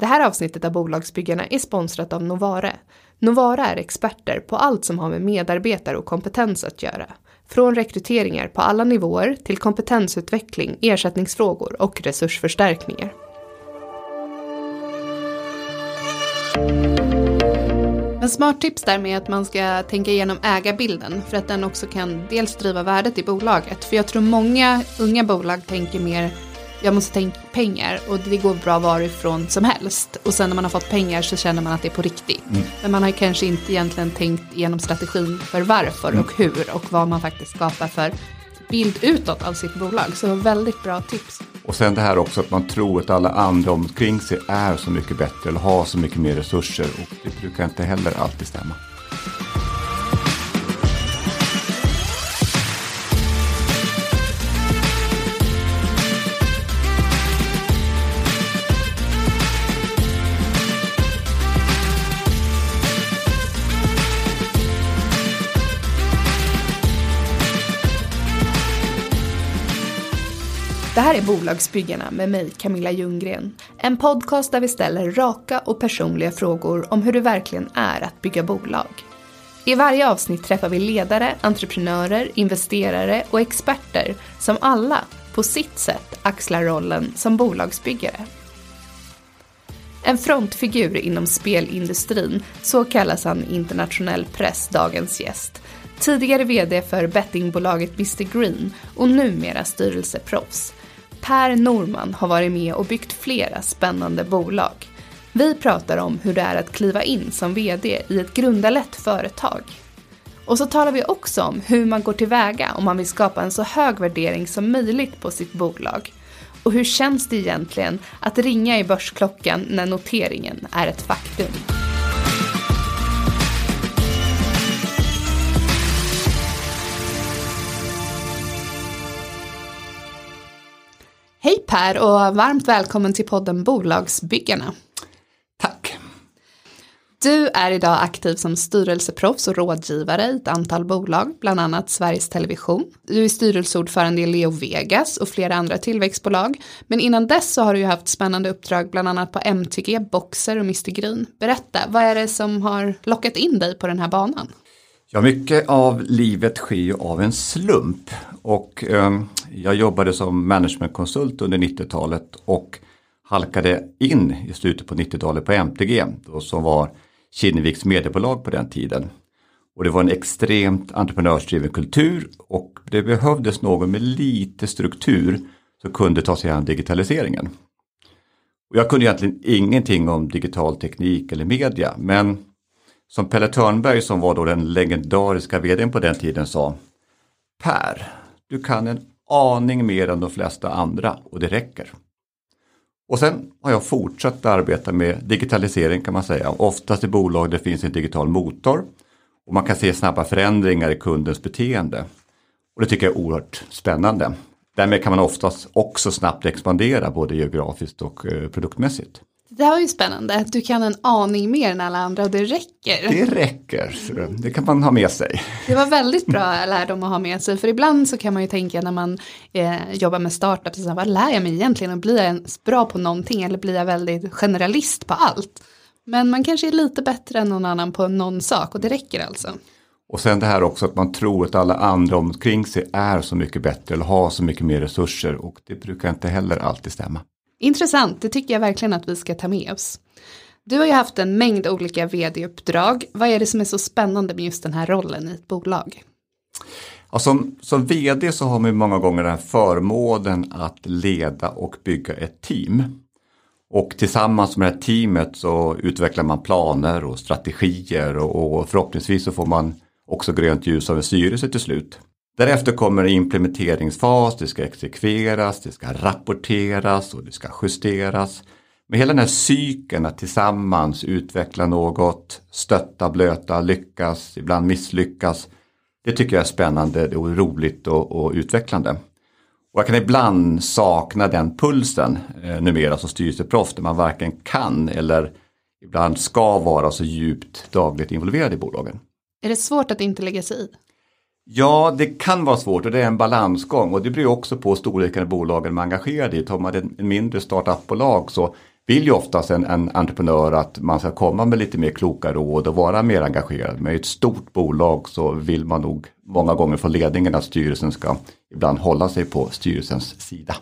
Det här avsnittet av Bolagsbyggarna är sponsrat av Novare. Novara är experter på allt som har med medarbetare och kompetens att göra. Från rekryteringar på alla nivåer till kompetensutveckling, ersättningsfrågor och resursförstärkningar. Men smart tips där med att man ska tänka igenom ägarbilden för att den också kan dels driva värdet i bolaget. För jag tror många unga bolag tänker mer jag måste tänka pengar och det går bra varifrån som helst. Och sen när man har fått pengar så känner man att det är på riktigt. Mm. Men man har kanske inte egentligen tänkt igenom strategin för varför mm. och hur och vad man faktiskt skapar för bild utåt av sitt bolag. Så väldigt bra tips. Och sen det här också att man tror att alla andra omkring sig är så mycket bättre eller har så mycket mer resurser och det brukar inte heller alltid stämma. Det här är Bolagsbyggarna med mig, Camilla Ljunggren. En podcast där vi ställer raka och personliga frågor om hur det verkligen är att bygga bolag. I varje avsnitt träffar vi ledare, entreprenörer, investerare och experter som alla, på sitt sätt, axlar rollen som bolagsbyggare. En frontfigur inom spelindustrin, så kallas han i internationell press dagens gäst. Tidigare VD för bettingbolaget Mr Green och numera styrelseproffs. Per Norman har varit med och byggt flera spännande bolag. Vi pratar om hur det är att kliva in som VD i ett grundarlätt företag. Och så talar vi också om hur man går tillväga om man vill skapa en så hög värdering som möjligt på sitt bolag. Och hur känns det egentligen att ringa i börsklockan när noteringen är ett faktum? Hej Per och varmt välkommen till podden Bolagsbyggarna. Tack. Du är idag aktiv som styrelseproffs och rådgivare i ett antal bolag, bland annat Sveriges Television. Du är styrelseordförande i Leo Vegas och flera andra tillväxtbolag. Men innan dess så har du ju haft spännande uppdrag bland annat på MTG, Boxer och Mr Green. Berätta, vad är det som har lockat in dig på den här banan? Ja, mycket av livet sker ju av en slump och eh, jag jobbade som managementkonsult under 90-talet och halkade in i slutet på 90-talet på MTG då, som var Kinneviks mediebolag på den tiden. Och det var en extremt entreprenörsdriven kultur och det behövdes någon med lite struktur som kunde ta sig an digitaliseringen. Och jag kunde egentligen ingenting om digital teknik eller media men som Pelle Törnberg som var då den legendariska vdn på den tiden sa Per, du kan en aning mer än de flesta andra och det räcker. Och sen har jag fortsatt arbeta med digitalisering kan man säga, oftast i bolag där det finns en digital motor och man kan se snabba förändringar i kundens beteende. Och Det tycker jag är oerhört spännande. Därmed kan man oftast också snabbt expandera både geografiskt och eh, produktmässigt. Det här var ju spännande. Du kan en aning mer än alla andra och det räcker. Det räcker, det kan man ha med sig. Det var väldigt bra lärdom att ha med sig. För ibland så kan man ju tänka när man eh, jobbar med startups, vad lär jag mig egentligen? Och blir jag bra på någonting eller blir jag väldigt generalist på allt? Men man kanske är lite bättre än någon annan på någon sak och det räcker alltså. Och sen det här också att man tror att alla andra omkring sig är så mycket bättre eller har så mycket mer resurser och det brukar inte heller alltid stämma. Intressant, det tycker jag verkligen att vi ska ta med oss. Du har ju haft en mängd olika vd-uppdrag. Vad är det som är så spännande med just den här rollen i ett bolag? Ja, som, som vd så har man många gånger den här förmånen att leda och bygga ett team. Och tillsammans med det här teamet så utvecklar man planer och strategier och, och förhoppningsvis så får man också grönt ljus av en styrelse till slut. Därefter kommer implementeringsfas, det ska exekveras, det ska rapporteras och det ska justeras. Men hela den här cykeln att tillsammans utveckla något, stötta, blöta, lyckas, ibland misslyckas. Det tycker jag är spännande och roligt och, och utvecklande. Och jag kan ibland sakna den pulsen eh, numera som styrelseproffs där man varken kan eller ibland ska vara så djupt dagligt involverad i bolagen. Är det svårt att inte lägga sig i? Ja, det kan vara svårt och det är en balansgång och det beror också på storleken av bolagen man är engagerad i. Tar man ett mindre startupbolag så vill ju oftast en, en entreprenör att man ska komma med lite mer kloka råd och vara mer engagerad. Men i ett stort bolag så vill man nog många gånger från ledningen att styrelsen ska ibland hålla sig på styrelsens sida.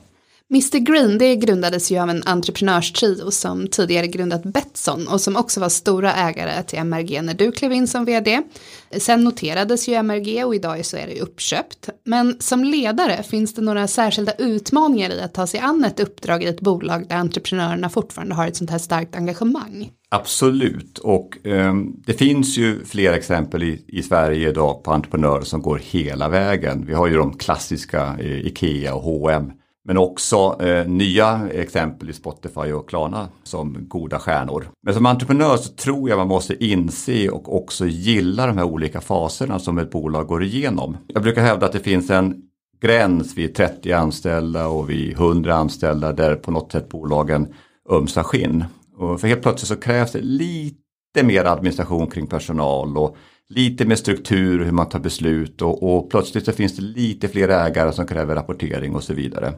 Mr Green det grundades ju av en entreprenörstrio som tidigare grundat Betsson och som också var stora ägare till MRG när du klev in som vd. Sen noterades ju MRG och idag så är det ju uppköpt. Men som ledare finns det några särskilda utmaningar i att ta sig an ett uppdrag i ett bolag där entreprenörerna fortfarande har ett sånt här starkt engagemang? Absolut och eh, det finns ju fler exempel i, i Sverige idag på entreprenörer som går hela vägen. Vi har ju de klassiska eh, Ikea och H&M men också eh, nya exempel i Spotify och Klarna som goda stjärnor. Men som entreprenör så tror jag man måste inse och också gilla de här olika faserna som ett bolag går igenom. Jag brukar hävda att det finns en gräns vid 30 anställda och vid 100 anställda där på något sätt bolagen ömsar skinn. Och för helt plötsligt så krävs det lite mer administration kring personal och lite mer struktur hur man tar beslut och, och plötsligt så finns det lite fler ägare som kräver rapportering och så vidare.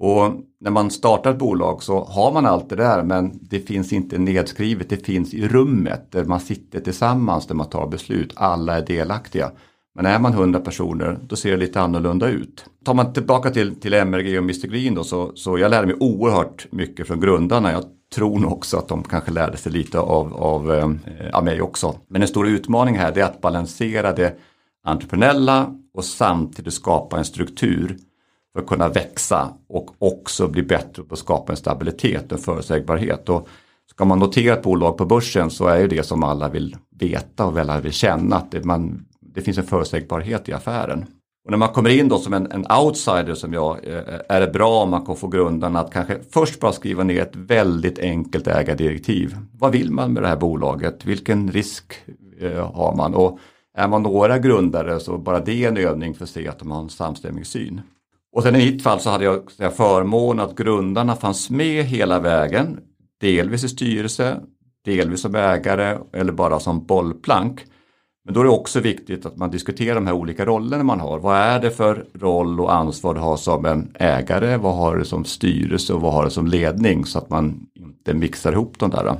Och när man startar ett bolag så har man allt det där men det finns inte nedskrivet, det finns i rummet där man sitter tillsammans där man tar beslut, alla är delaktiga. Men är man 100 personer då ser det lite annorlunda ut. Tar man tillbaka till, till MRG och Mr Green då så, så jag lärde mig oerhört mycket från grundarna. Jag tror nog också att de kanske lärde sig lite av, av, eh, av mig också. Men en stor utmaning här är att balansera det entreprenöriella och samtidigt skapa en struktur för att kunna växa och också bli bättre på att skapa en stabilitet och förutsägbarhet. Och ska man notera ett bolag på börsen så är ju det som alla vill veta och alla vill känna att det, man, det finns en förutsägbarhet i affären. Och när man kommer in då som en, en outsider som jag eh, är det bra om man kan få grundarna att kanske först bara skriva ner ett väldigt enkelt ägardirektiv. Vad vill man med det här bolaget? Vilken risk eh, har man? Och är man några grundare så bara det är en övning för att se att de har en samstämmig syn. Och sen i mitt fall så hade jag förmånen att grundarna fanns med hela vägen. Delvis i styrelse, delvis som ägare eller bara som bollplank. Men då är det också viktigt att man diskuterar de här olika rollerna man har. Vad är det för roll och ansvar du har som en ägare? Vad har du som styrelse och vad har du som ledning? Så att man inte mixar ihop de där.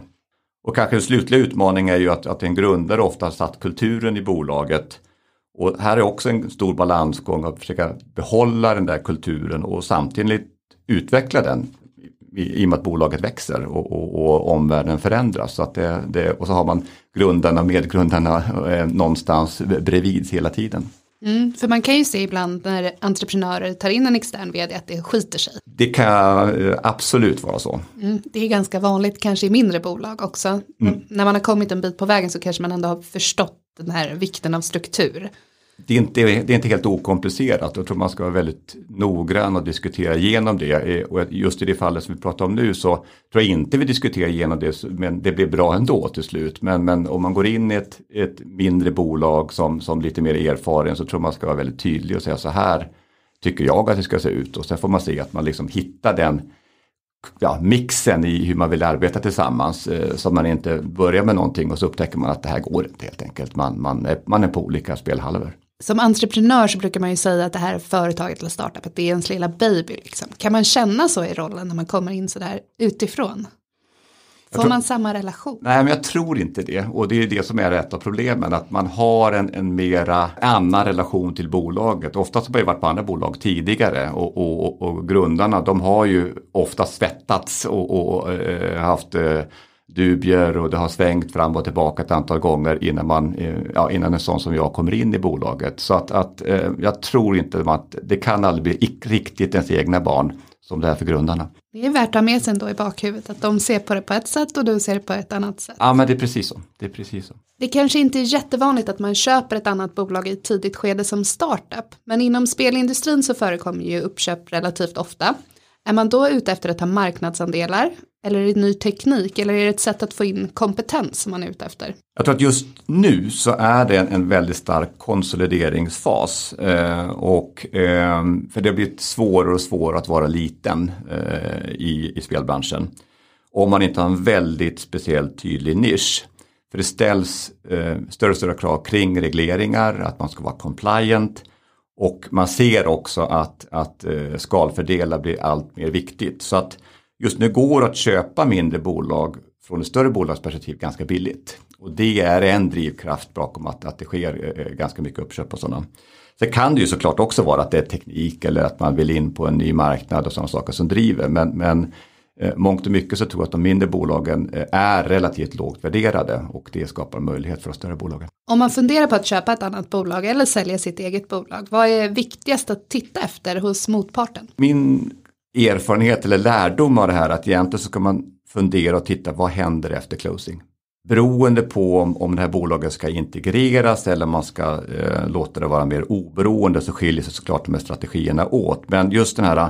Och kanske den slutliga utmaningen är ju att, att en grundare ofta satt kulturen i bolaget och här är också en stor balansgång att försöka behålla den där kulturen och samtidigt utveckla den i, och med att bolaget växer och, och, och omvärlden förändras. Så att det, det, och så har man grundarna och medgrundarna eh, någonstans bredvid hela tiden. Mm, för man kan ju se ibland när entreprenörer tar in en extern vd att det skiter sig. Det kan eh, absolut vara så. Mm, det är ganska vanligt kanske i mindre bolag också. Mm. När man har kommit en bit på vägen så kanske man ändå har förstått den här vikten av struktur. Det är, inte, det är inte helt okomplicerat. Jag tror man ska vara väldigt noggrann och diskutera igenom det. Eh, och just i det fallet som vi pratar om nu så tror jag inte vi diskuterar igenom det, men det blir bra ändå till slut. Men, men om man går in i ett, ett mindre bolag som, som lite mer erfaren så tror man ska vara väldigt tydlig och säga så här tycker jag att det ska se ut. Och sen får man se att man liksom hittar den ja, mixen i hur man vill arbeta tillsammans. Eh, så att man inte börjar med någonting och så upptäcker man att det här går inte helt enkelt. Man, man, är, man är på olika spelhalvor. Som entreprenör så brukar man ju säga att det här företaget eller startup, att det är ens lilla baby. Liksom. Kan man känna så i rollen när man kommer in sådär utifrån? Får tror, man samma relation? Nej, men jag tror inte det. Och det är det som är ett av problemen. Att man har en, en mera annan relation till bolaget. Oftast har jag varit på andra bolag tidigare. Och, och, och grundarna de har ju ofta svettats och, och äh, haft äh, dubier och det har svängt fram och tillbaka ett antal gånger innan, man, äh, ja, innan en sån som jag kommer in i bolaget. Så att, att jag tror inte att det kan aldrig bli riktigt ens egna barn som det är för grundarna. Det är värt att ha med sig ändå i bakhuvudet att de ser på det på ett sätt och du ser det på ett annat sätt. Ja men det är precis så. Det är precis så. Det kanske inte är jättevanligt att man köper ett annat bolag i ett tidigt skede som startup. Men inom spelindustrin så förekommer ju uppköp relativt ofta. Är man då ute efter att ta marknadsandelar eller är det ny teknik eller är det ett sätt att få in kompetens som man är ute efter? Jag tror att just nu så är det en, väldigt stark konsolideringsfas. Eh, och, eh, för det har blivit svårare och svårare att vara liten eh, i, i spelbranschen. Om man inte har en väldigt speciellt tydlig nisch. För det ställs eh, större och större krav kring regleringar, att man ska vara compliant. Och man ser också att, att eh, skalfördelar blir allt mer viktigt. Så att just nu går att köpa mindre bolag från ett större bolagsperspektiv ganska billigt. Och det är en drivkraft bakom att, att det sker eh, ganska mycket uppköp och sådana. Sen kan det ju såklart också vara att det är teknik eller att man vill in på en ny marknad och sådana saker som driver. Men, men eh, mångt och mycket så tror jag att de mindre bolagen eh, är relativt lågt värderade och det skapar möjlighet för de större bolagen. Om man funderar på att köpa ett annat bolag eller sälja sitt eget bolag, vad är viktigast att titta efter hos motparten? Min erfarenhet eller lärdom av det här att egentligen så ska man fundera och titta vad händer efter closing. Beroende på om, om det här bolaget ska integreras eller man ska eh, låta det vara mer oberoende så skiljer sig såklart de här strategierna åt. Men just den här eh,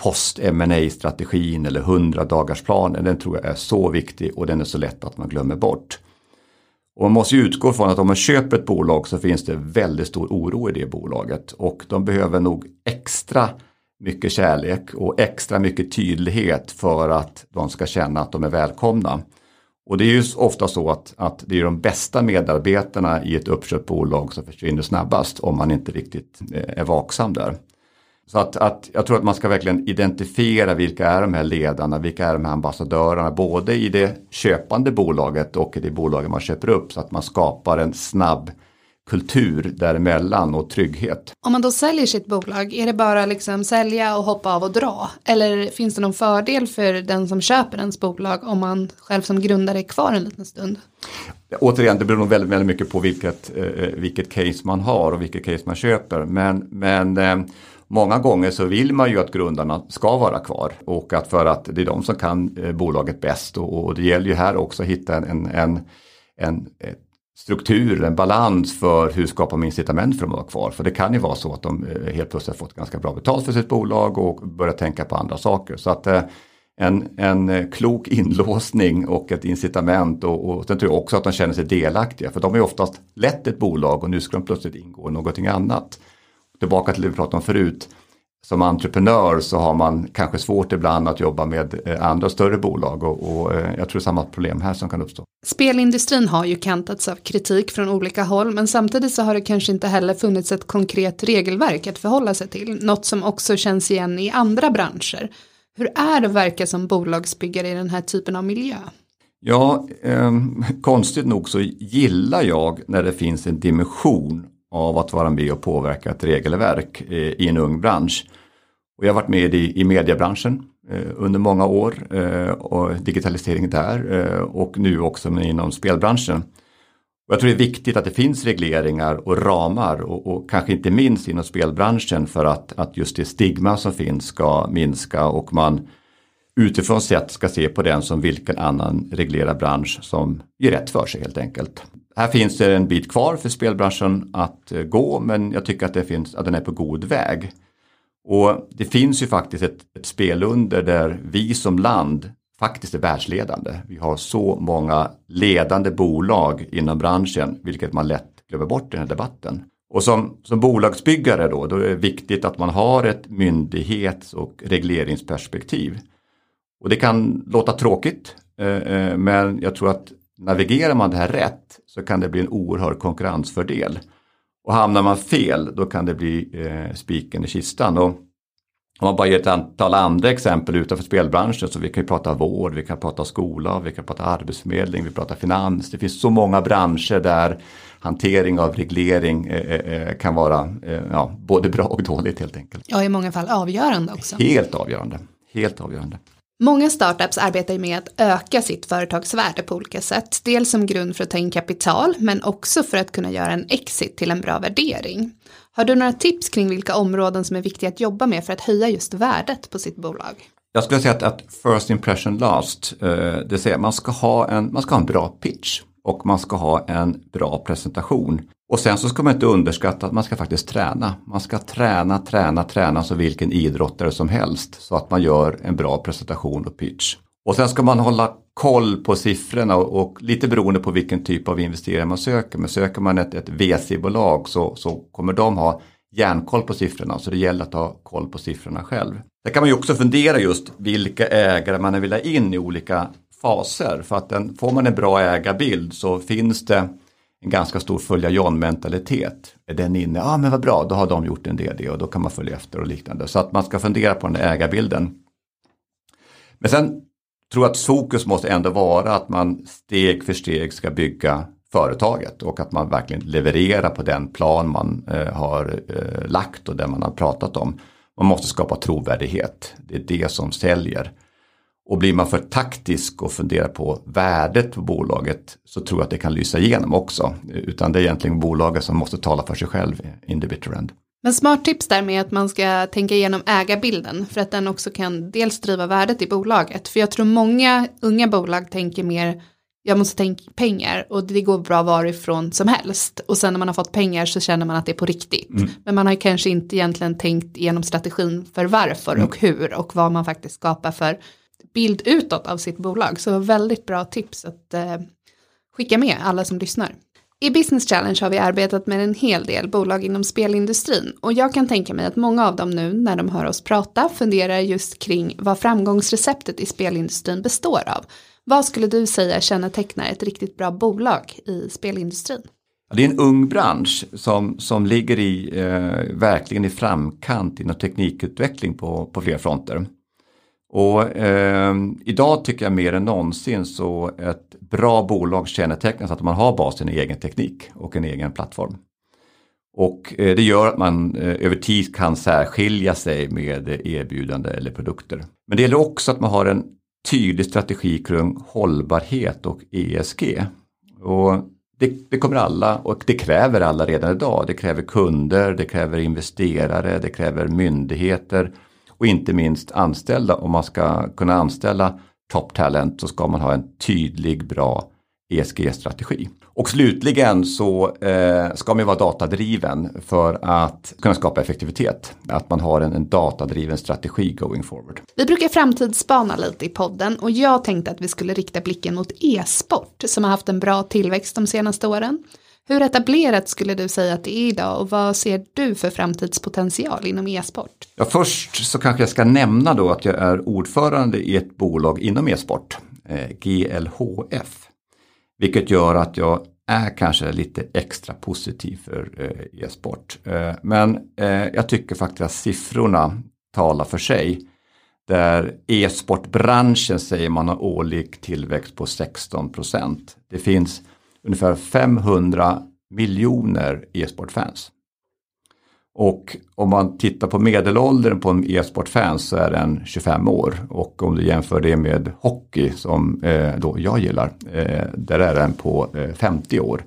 post ma strategin eller 100 dagarsplanen den tror jag är så viktig och den är så lätt att man glömmer bort. Och man måste utgå från att om man köper ett bolag så finns det väldigt stor oro i det bolaget och de behöver nog extra mycket kärlek och extra mycket tydlighet för att de ska känna att de är välkomna. Och det är ju ofta så att, att det är de bästa medarbetarna i ett uppköpt bolag som försvinner snabbast om man inte riktigt eh, är vaksam där. Så att, att jag tror att man ska verkligen identifiera vilka är de här ledarna, vilka är de här ambassadörerna, både i det köpande bolaget och i det bolaget man köper upp så att man skapar en snabb kultur däremellan och trygghet. Om man då säljer sitt bolag, är det bara liksom sälja och hoppa av och dra? Eller finns det någon fördel för den som köper ens bolag om man själv som grundare är kvar en liten stund? Återigen, det beror nog väldigt, väldigt mycket på vilket, eh, vilket case man har och vilket case man köper. Men, men eh, många gånger så vill man ju att grundarna ska vara kvar och att för att det är de som kan eh, bolaget bäst och, och det gäller ju här också att hitta en, en, en, en struktur, en balans för hur skapar man incitament för dem att vara kvar. För det kan ju vara så att de eh, helt plötsligt har fått ganska bra betalt för sitt bolag och börjar tänka på andra saker. Så att eh, en, en eh, klok inlåsning och ett incitament och, och sen tror jag också att de känner sig delaktiga för de har ju oftast lett ett bolag och nu ska de plötsligt ingå i någonting annat. Tillbaka till det vi pratade om förut som entreprenör så har man kanske svårt ibland att jobba med eh, andra större bolag och, och eh, jag tror samma problem här som kan uppstå. Spelindustrin har ju kantats av kritik från olika håll men samtidigt så har det kanske inte heller funnits ett konkret regelverk att förhålla sig till, något som också känns igen i andra branscher. Hur är det att verka som bolagsbyggare i den här typen av miljö? Ja, eh, konstigt nog så gillar jag när det finns en dimension av att vara med och påverka ett regelverk eh, i en ung bransch. Och jag har varit med i, i mediebranschen eh, under många år eh, och digitalisering där eh, och nu också inom spelbranschen. Och jag tror det är viktigt att det finns regleringar och ramar och, och, kanske inte minst inom spelbranschen för att, att just det stigma som finns ska minska och man utifrån sett ska se på den som vilken annan reglerad bransch som ger rätt för sig helt enkelt. Här finns det en bit kvar för spelbranschen att eh, gå men jag tycker att, det finns, att den är på god väg. Och det finns ju faktiskt ett, ett spelunder där vi som land faktiskt är världsledande. Vi har så många ledande bolag inom branschen vilket man lätt glömmer bort i den här debatten. Och som, som bolagsbyggare då, då är det viktigt att man har ett myndighets och regleringsperspektiv. Och det kan låta tråkigt eh, eh men jag tror att navigerar man det här rätt så kan det bli en oerhörd konkurrensfördel. Och hamnar man fel då kan det bli eh, spiken i kistan. Och om man bara ger ett antal andra exempel utanför spelbranschen så vi kan ju prata vård, vi kan prata skola, vi kan prata arbetsförmedling, vi pratar finans. Det finns så många branscher där hantering av reglering eh, eh, eh kan vara eh, ja, både bra och dåligt helt enkelt. Ja, i många fall avgörande också. Helt avgörande. Helt avgörande. Många startups arbetar med att öka sitt företagsvärde på olika sätt. Dels som grund för att ta in kapital, men också för att kunna göra en exit till en bra värdering. Har du några tips kring vilka områden som är viktiga att jobba med för att höja just värdet på sitt bolag? Jag skulle säga att, att first impression last, eh, det vill säga man ska, ha en, man ska ha en bra pitch och man ska ha en bra presentation. Och sen så ska man inte underskatta att man ska faktiskt träna. Man ska träna, träna, träna som vilken idrottare som helst så att man gör en bra presentation och pitch. Och sen ska man hålla koll på siffrorna och, och lite beroende på vilken typ av investerare man söker. Men söker man ett, ett VC-bolag så, så kommer de ha järnkoll på siffrorna så det gäller att ha koll på siffrorna själv. Där kan man ju också fundera just vilka ägare man vill ha in i olika faser. För att den, får man en bra ägarbild så finns det en ganska stor följa John-mentalitet. Är den inne, ja ah, men vad bra, då har de gjort en DD och då kan man följa efter och liknande. Så att man ska fundera på den där ägarbilden. Men sen tror jag att fokus måste ändå vara att man steg för steg ska bygga företaget och att man verkligen levererar på den plan man eh, har eh, lagt och det man har pratat om. Man måste skapa trovärdighet. Det är det som säljer. Och blir man för taktisk och funderar på värdet på bolaget så tror jag att det kan lysa igenom också. Utan det är egentligen bolaget som måste tala för sig själv in the bitter end. Men smart tips där med att man ska tänka igenom ägarbilden för att den också kan dels driva värdet i bolaget. För jag tror många unga bolag tänker mer jag måste tänka pengar och det går bra varifrån som helst. Och sen när man har fått pengar så känner man att det är på riktigt. Mm. Men man har kanske inte egentligen tänkt igenom strategin för varför mm. och hur och vad man faktiskt skapar för bild utåt av sitt bolag. Så väldigt bra tips att eh, skicka med alla som lyssnar. I Business Challenge har vi arbetat med en hel del bolag inom spelindustrin och jag kan tänka mig att många av dem nu när de hör oss prata funderar just kring vad framgångsreceptet i spelindustrin består av. Vad skulle du säga kännetecknar ett riktigt bra bolag i spelindustrin? Det är en ung bransch som, som ligger i, eh, verkligen i framkant inom teknikutveckling på, på flera fronter. Och eh, idag tycker jag mer än någonsin så ett bra bolag kännetecknas att man har basen i egen teknik och en egen plattform. Och eh, det gör att man eh, över tid kan särskilja sig med erbjudande eller produkter. Men det gäller också att man har en tydlig strategi kring hållbarhet och ESG. Och det, det, kommer alla och det kräver alla redan idag. Det kräver kunder, det kräver investerare, det kräver myndigheter och inte minst anställda. Om man ska kunna anställa top talent så ska man ha en tydlig, bra ESG-strategi. Och slutligen så eh, ska man vara datadriven för att kunna skapa effektivitet. Att man har en, en datadriven strategi going forward. Vi brukar framtidsspana lite i podden och jag tänkte att vi skulle rikta blicken mot e-sport som har haft en bra tillväxt de senaste åren. Hur etablerat skulle du säga att det är idag och vad ser du för framtidspotential inom e-sport? Ja, först så kanske jag ska nämna då att jag är ordförande i ett bolag inom e-sport, eh, GLHF. Vilket gör att jag är kanske lite extra positiv för eh, e-sport. Eh, men eh, jag tycker faktiskt att siffrorna talar för sig. Där e-sportbranschen säger man har årlig tillväxt på 16 procent. Det finns ungefär 500 miljoner e-sportfans. Och om man tittar på medelåldern på en e-sportfans så är den 25 år. Och om du jämför det med hockey som eh, då jag gillar, eh, där är den på eh, 50 år.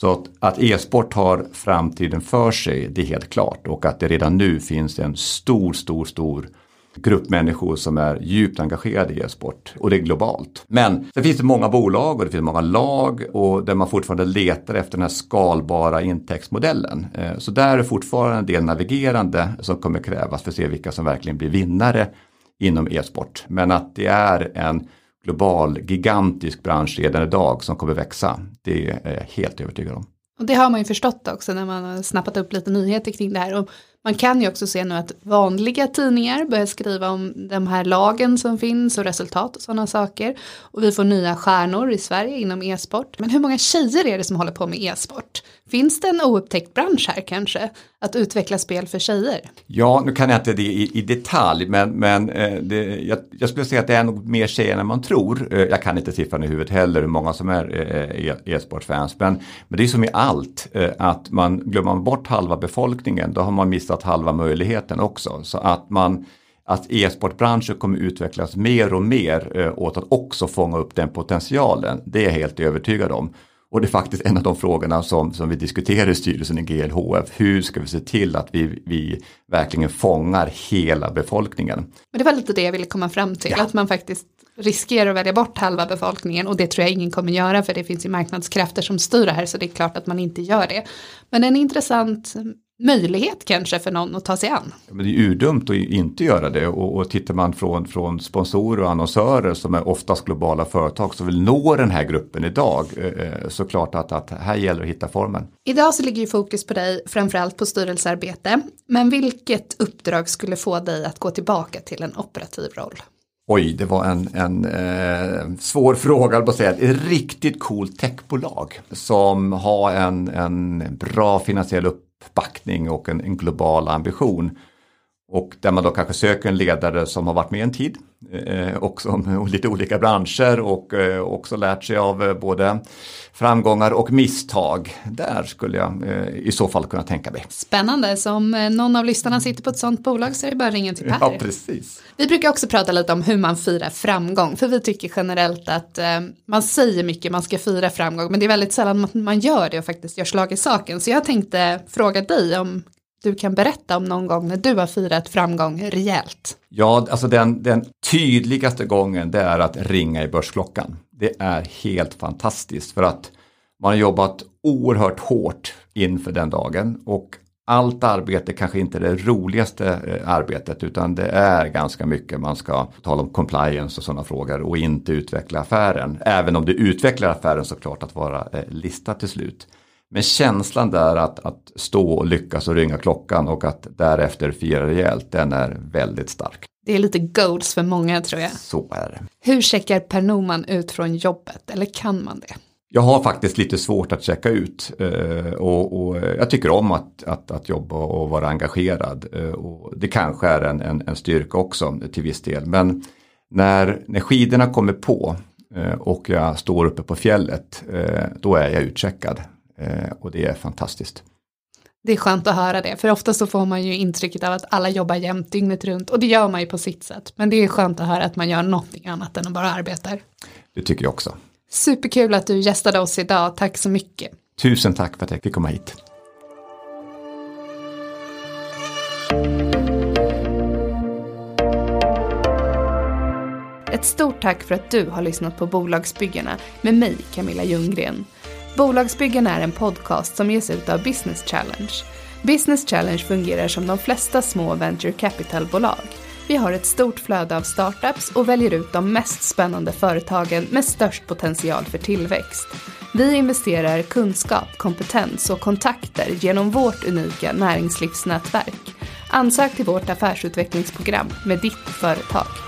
Så att, att e-sport har framtiden för sig, det är helt klart. Och att det redan nu finns en stor, stor, stor grupp människor som är djupt engagerade i e-sport och det är globalt. Men sen finns det många bolag och det finns många lag och där man fortfarande letar efter den här skalbara intäktsmodellen. Eh, så där är fortfarande en del navigerande som kommer krävas för att se vilka som verkligen blir vinnare inom e-sport. Men att det är en global gigantisk bransch redan idag som kommer växa, det är jag helt övertygad om. Och det har man ju förstått också när man har snappat upp lite nyheter kring det här. Och man kan ju också se nu att vanliga tidningar börjar skriva om de här lagen som finns och resultat och sådana saker. Och vi får nya stjärnor i Sverige inom e-sport. Men hur många tjejer är det som håller på med e-sport? Finns det en oupptäckt bransch här kanske? Att utveckla spel för tjejer? Ja, nu kan jag inte det i, i detalj, men, men eh, det, jag, jag, skulle säga att det är nog mer tjejer än man tror. Eh, jag kan inte siffran i huvudet heller, hur många som är eh, eh e, e-sportfans. Men, men det är som i allt, eh, att man glömmer man bort halva befolkningen, då har man missat halva möjligheten också. Så att man att e-sportbranschen kommer utvecklas mer och mer eh, åt att också fånga upp den potentialen. Det är jag helt övertygad om. Och det är faktiskt en av de frågorna som, som vi diskuterar i styrelsen i GLHF. Hur ska vi se till att vi, vi verkligen fångar hela befolkningen? Men det var lite det jag ville komma fram till, ja. att man faktiskt riskerar att välja bort halva befolkningen och det tror jag ingen kommer göra för det finns ju marknadskrafter som styr det här så det är klart att man inte gör det. Men en intressant möjlighet kanske för någon att ta sig an. Men det är urdumt att inte göra det och, och tittar man från, från sponsorer och annonsörer som är oftast globala företag som vill nå den här gruppen idag eh, så klart att, att här gäller att hitta formen. Idag så ligger ju fokus på dig framförallt på styrelsearbete men vilket uppdrag skulle få dig att gå tillbaka till en operativ roll? Oj, det var en, en eh, svår fråga att säga. Ett riktigt coolt techbolag som har en, en bra finansiell upp uppbackning och en, en global ambition. Och där man då kanske söker en ledare som har varit med en tid eh, och som och lite olika branscher och eh, också lärt sig av eh, både framgångar och misstag. Där skulle jag i så fall kunna tänka mig. Spännande, så om någon av lyssnarna sitter på ett sånt bolag så är det bara att ringa till Per. Ja, precis. Vi brukar också prata lite om hur man firar framgång, för vi tycker generellt att man säger mycket, man ska fira framgång, men det är väldigt sällan man gör det och faktiskt gör slag i saken. Så jag tänkte fråga dig om du kan berätta om någon gång när du har firat framgång rejält? Ja, alltså den, den tydligaste gången det är att ringa i börsklockan. Det är helt fantastiskt för att man har jobbat oerhört hårt inför den dagen och allt arbete kanske inte är det roligaste eh, arbetet utan det är ganska mycket man ska tala om compliance och sådana frågor och inte utveckla affären. Även om du utvecklar affären såklart att vara eh, listad till slut. Men känslan där att, att stå och lyckas och ringa klockan och att därefter fira rejält, den är väldigt stark. Det är lite goals för många tror jag. Så är det. Hur checkar Per Norman ut från jobbet, eller kan man det? Jag har faktiskt lite svårt att checka ut eh, och, och, jag tycker om att, att, att jobba och vara engagerad. Eh, och det kanske är en, en, en styrka också till viss del. Men när, när skidorna kommer på eh, och jag står uppe på fjället, då är jag utcheckad. Eh, och det är fantastiskt. Det är skönt att höra det, för ofta så får man ju intrycket av att alla jobbar jämt dygnet runt och det gör man ju på sitt sätt. Men det är skönt att höra att man gör någonting annat än att bara arbetar. Det tycker jag också. Superkul att du gästade oss idag, tack så mycket. Tusen tack för att jag fick komma hit. Ett stort tack för att du har lyssnat på Bolagsbyggarna med mig, Camilla Ljunggren. Bolagsbyggarna är en podcast som ges ut av Business Challenge. Business Challenge fungerar som de flesta små venture capital-bolag. Vi har ett stort flöde av startups och väljer ut de mest spännande företagen med störst potential för tillväxt. Vi investerar kunskap, kompetens och kontakter genom vårt unika näringslivsnätverk. Ansök till vårt affärsutvecklingsprogram med ditt företag.